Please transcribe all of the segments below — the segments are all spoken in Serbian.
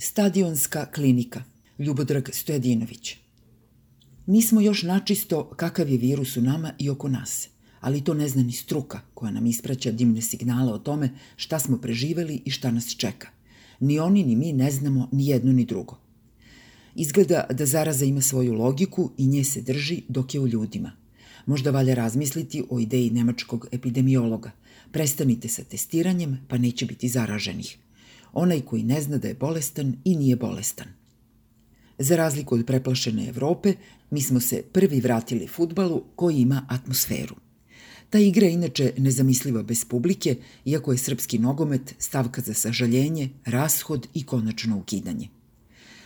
Stadionska klinika Ljubodrag Stojadinović Nismo još načisto kakav je virus u nama i oko nas, ali to ne zna ni struka koja nam ispraća dimne signale o tome šta smo preživeli i šta nas čeka. Ni oni ni mi ne znamo ni jedno ni drugo. Izgleda da zaraza ima svoju logiku i nje se drži dok je u ljudima. Možda valja razmisliti o ideji nemačkog epidemiologa. Prestanite sa testiranjem, pa neće biti zaraženih. Onaj koji ne zna da je bolestan i nije bolestan. Za razliku od preplašene Evrope, mi smo se prvi vratili futbalu koji ima atmosferu. Ta igra je inače nezamisliva bez publike, iako je srpski nogomet stavka za sažaljenje, rashod i konačno ukidanje.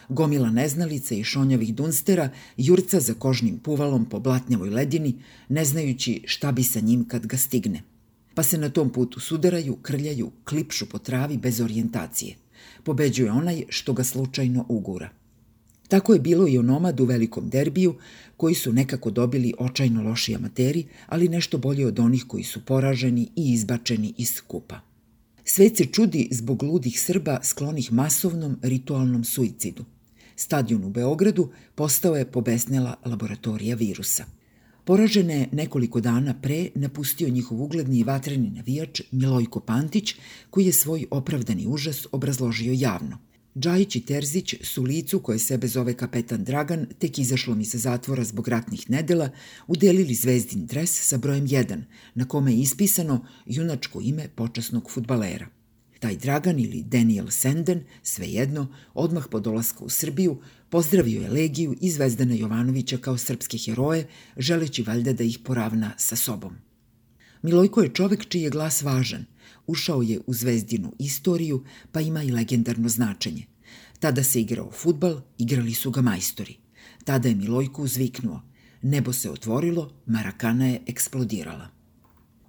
Gomila neznalica i šonjavih dunstera jurca za kožnim puvalom po blatnjavoj ledini, ne znajući šta bi sa njim kad ga stigne. Pa se na tom putu sudaraju, krljaju, klipšu po travi bez orijentacije. Pobeđuje onaj što ga slučajno ugura. Tako je bilo i onomad u velikom derbiju, koji su nekako dobili očajno loši amateri, ali nešto bolje od onih koji su poraženi i izbačeni iz skupa. Svet se čudi zbog ludih Srba sklonih masovnom ritualnom suicidu. Stadion u Beogradu postao je pobesnela laboratorija virusa. Poražene je nekoliko dana pre napustio njihov ugledni i vatreni navijač Milojko Pantić, koji je svoj opravdani užas obrazložio javno. Džajić i Terzić su licu koje sebe zove kapetan Dragan, tek izašlo mi se zatvora zbog ratnih nedela, udelili zvezdin dres sa brojem 1, na kome je ispisano junačko ime počasnog futbalera – Taj Dragan ili Daniel Senden, svejedno, odmah po dolaska u Srbiju, pozdravio je Legiju i Zvezdana Jovanovića kao srpske heroje, želeći valjda da ih poravna sa sobom. Milojko je čovek čiji je glas važan, ušao je u zvezdinu istoriju, pa ima i legendarno značenje. Tada se igrao futbal, igrali su ga majstori. Tada je Milojko uzviknuo. Nebo se otvorilo, Marakana je eksplodirala.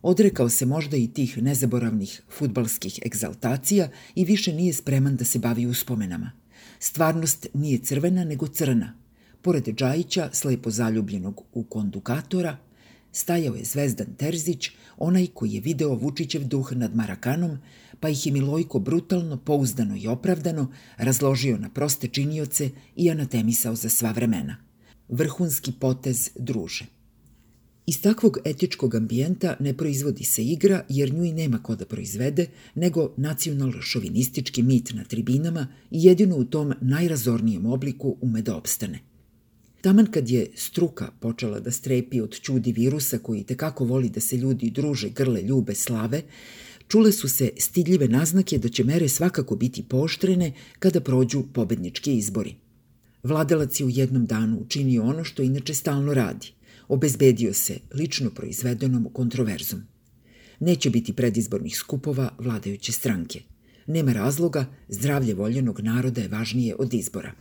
Odrekao se možda i tih nezaboravnih futbalskih egzaltacija i više nije spreman da se bavi uspomenama. Stvarnost nije crvena, nego crna. Pored Džajića, slepo zaljubljenog u kondukatora, stajao je Zvezdan Terzić, onaj koji je video Vučićev duh nad Marakanom, pa ih je Milojko brutalno, pouzdano i opravdano razložio na proste činioce i anatemisao za sva vremena. Vrhunski potez druže. Iz takvog etičkog ambijenta ne proizvodi se igra jer nju i nema ko da proizvede, nego nacional-šovinistički mit na tribinama i jedino u tom najrazornijem obliku ume da opstane. Taman kad je struka počela da strepi od čudi virusa koji tekako voli da se ljudi druže, grle, ljube, slave, čule su se stidljive naznake da će mere svakako biti pooštrene kada prođu pobednički izbori. Vladalac je u jednom danu učinio ono što inače stalno radi – obezbedio se lično proizvedenom kontroverzom. Neće biti predizbornih skupova vladajuće stranke. Nema razloga, zdravlje voljenog naroda je važnije od izbora.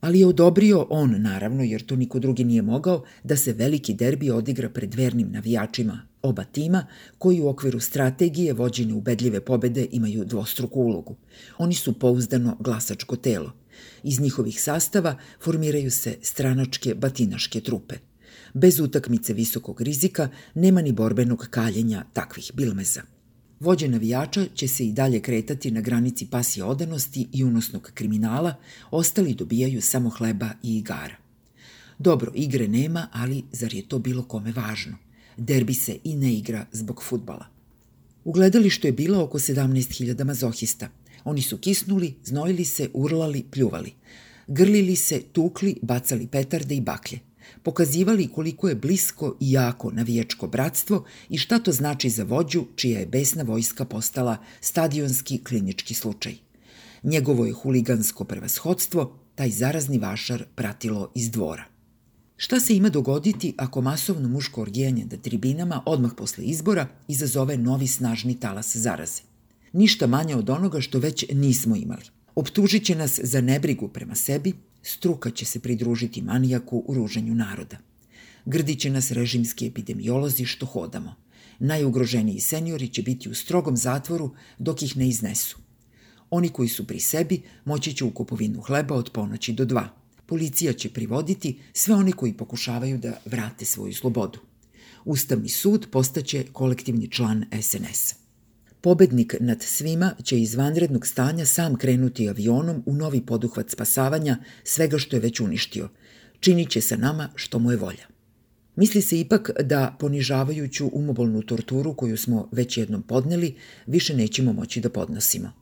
Ali je odobrio on, naravno, jer to niko drugi nije mogao, da se veliki derbi odigra pred vernim navijačima oba tima, koji u okviru strategije vođene ubedljive pobede imaju dvostruku ulogu. Oni su pouzdano glasačko telo. Iz njihovih sastava formiraju se stranačke batinaške trupe – Bez utakmice visokog rizika nema ni borbenog kaljenja takvih bilmeza. Vođe navijača će se i dalje kretati na granici pasije odanosti i unosnog kriminala, ostali dobijaju samo hleba i igara. Dobro, igre nema, ali zar je to bilo kome važno? Derbi se i ne igra zbog futbala. U gledalištu je bilo oko 17.000 mazohista. Oni su kisnuli, znojili se, urlali, pljuvali. Grlili se, tukli, bacali petarde i baklje pokazivali koliko je blisko i jako navijačko bratstvo i šta to znači za vođu čija je besna vojska postala stadionski klinički slučaj. Njegovo je huligansko prevashodstvo taj zarazni vašar pratilo iz dvora. Šta se ima dogoditi ako masovno muško orgijanje na tribinama odmah posle izbora izazove novi snažni talas zaraze? Ništa manje od onoga što već nismo imali. Optužit će nas za nebrigu prema sebi, struka će se pridružiti manijaku u ruženju naroda. Grdiće nas režimski epidemiolozi što hodamo. Najugroženiji seniori će biti u strogom zatvoru dok ih ne iznesu. Oni koji su pri sebi moći će u kupovinu hleba od ponoći do dva. Policija će privoditi sve one koji pokušavaju da vrate svoju slobodu. Ustavni sud postaće kolektivni član SNS-a. Pobednik nad svima će iz vanrednog stanja sam krenuti avionom u novi poduhvat spasavanja svega što je već uništio. Činit će sa nama što mu je volja. Misli se ipak da ponižavajuću umobolnu torturu koju smo već jednom podneli, više nećemo moći da podnosimo.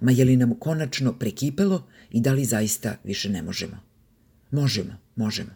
Ma je li nam konačno prekipelo i da li zaista više ne možemo? Možemo, možemo.